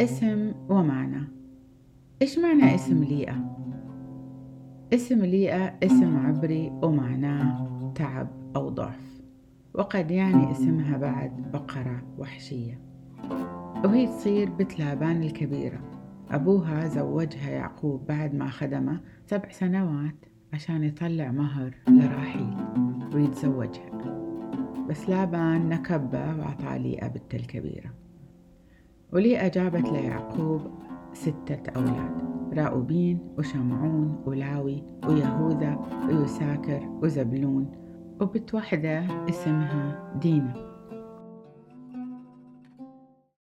اسم ومعنى. إيش معنى اسم ليئة؟ اسم ليئة اسم عبري ومعناه تعب أو ضعف وقد يعني اسمها بعد بقرة وحشية. وهي تصير بنت لابان الكبيرة. أبوها زوجها يعقوب بعد ما خدمه سبع سنوات عشان يطلع مهر لراحيل ويتزوجها. بس لابان نكبة وعطى ليئة بنت الكبيرة. وليئة جابت ليعقوب ستة أولاد راؤوبين وشمعون ولاوي ويهوذا ويساكر وزبلون. وبنت واحدة اسمها دينا.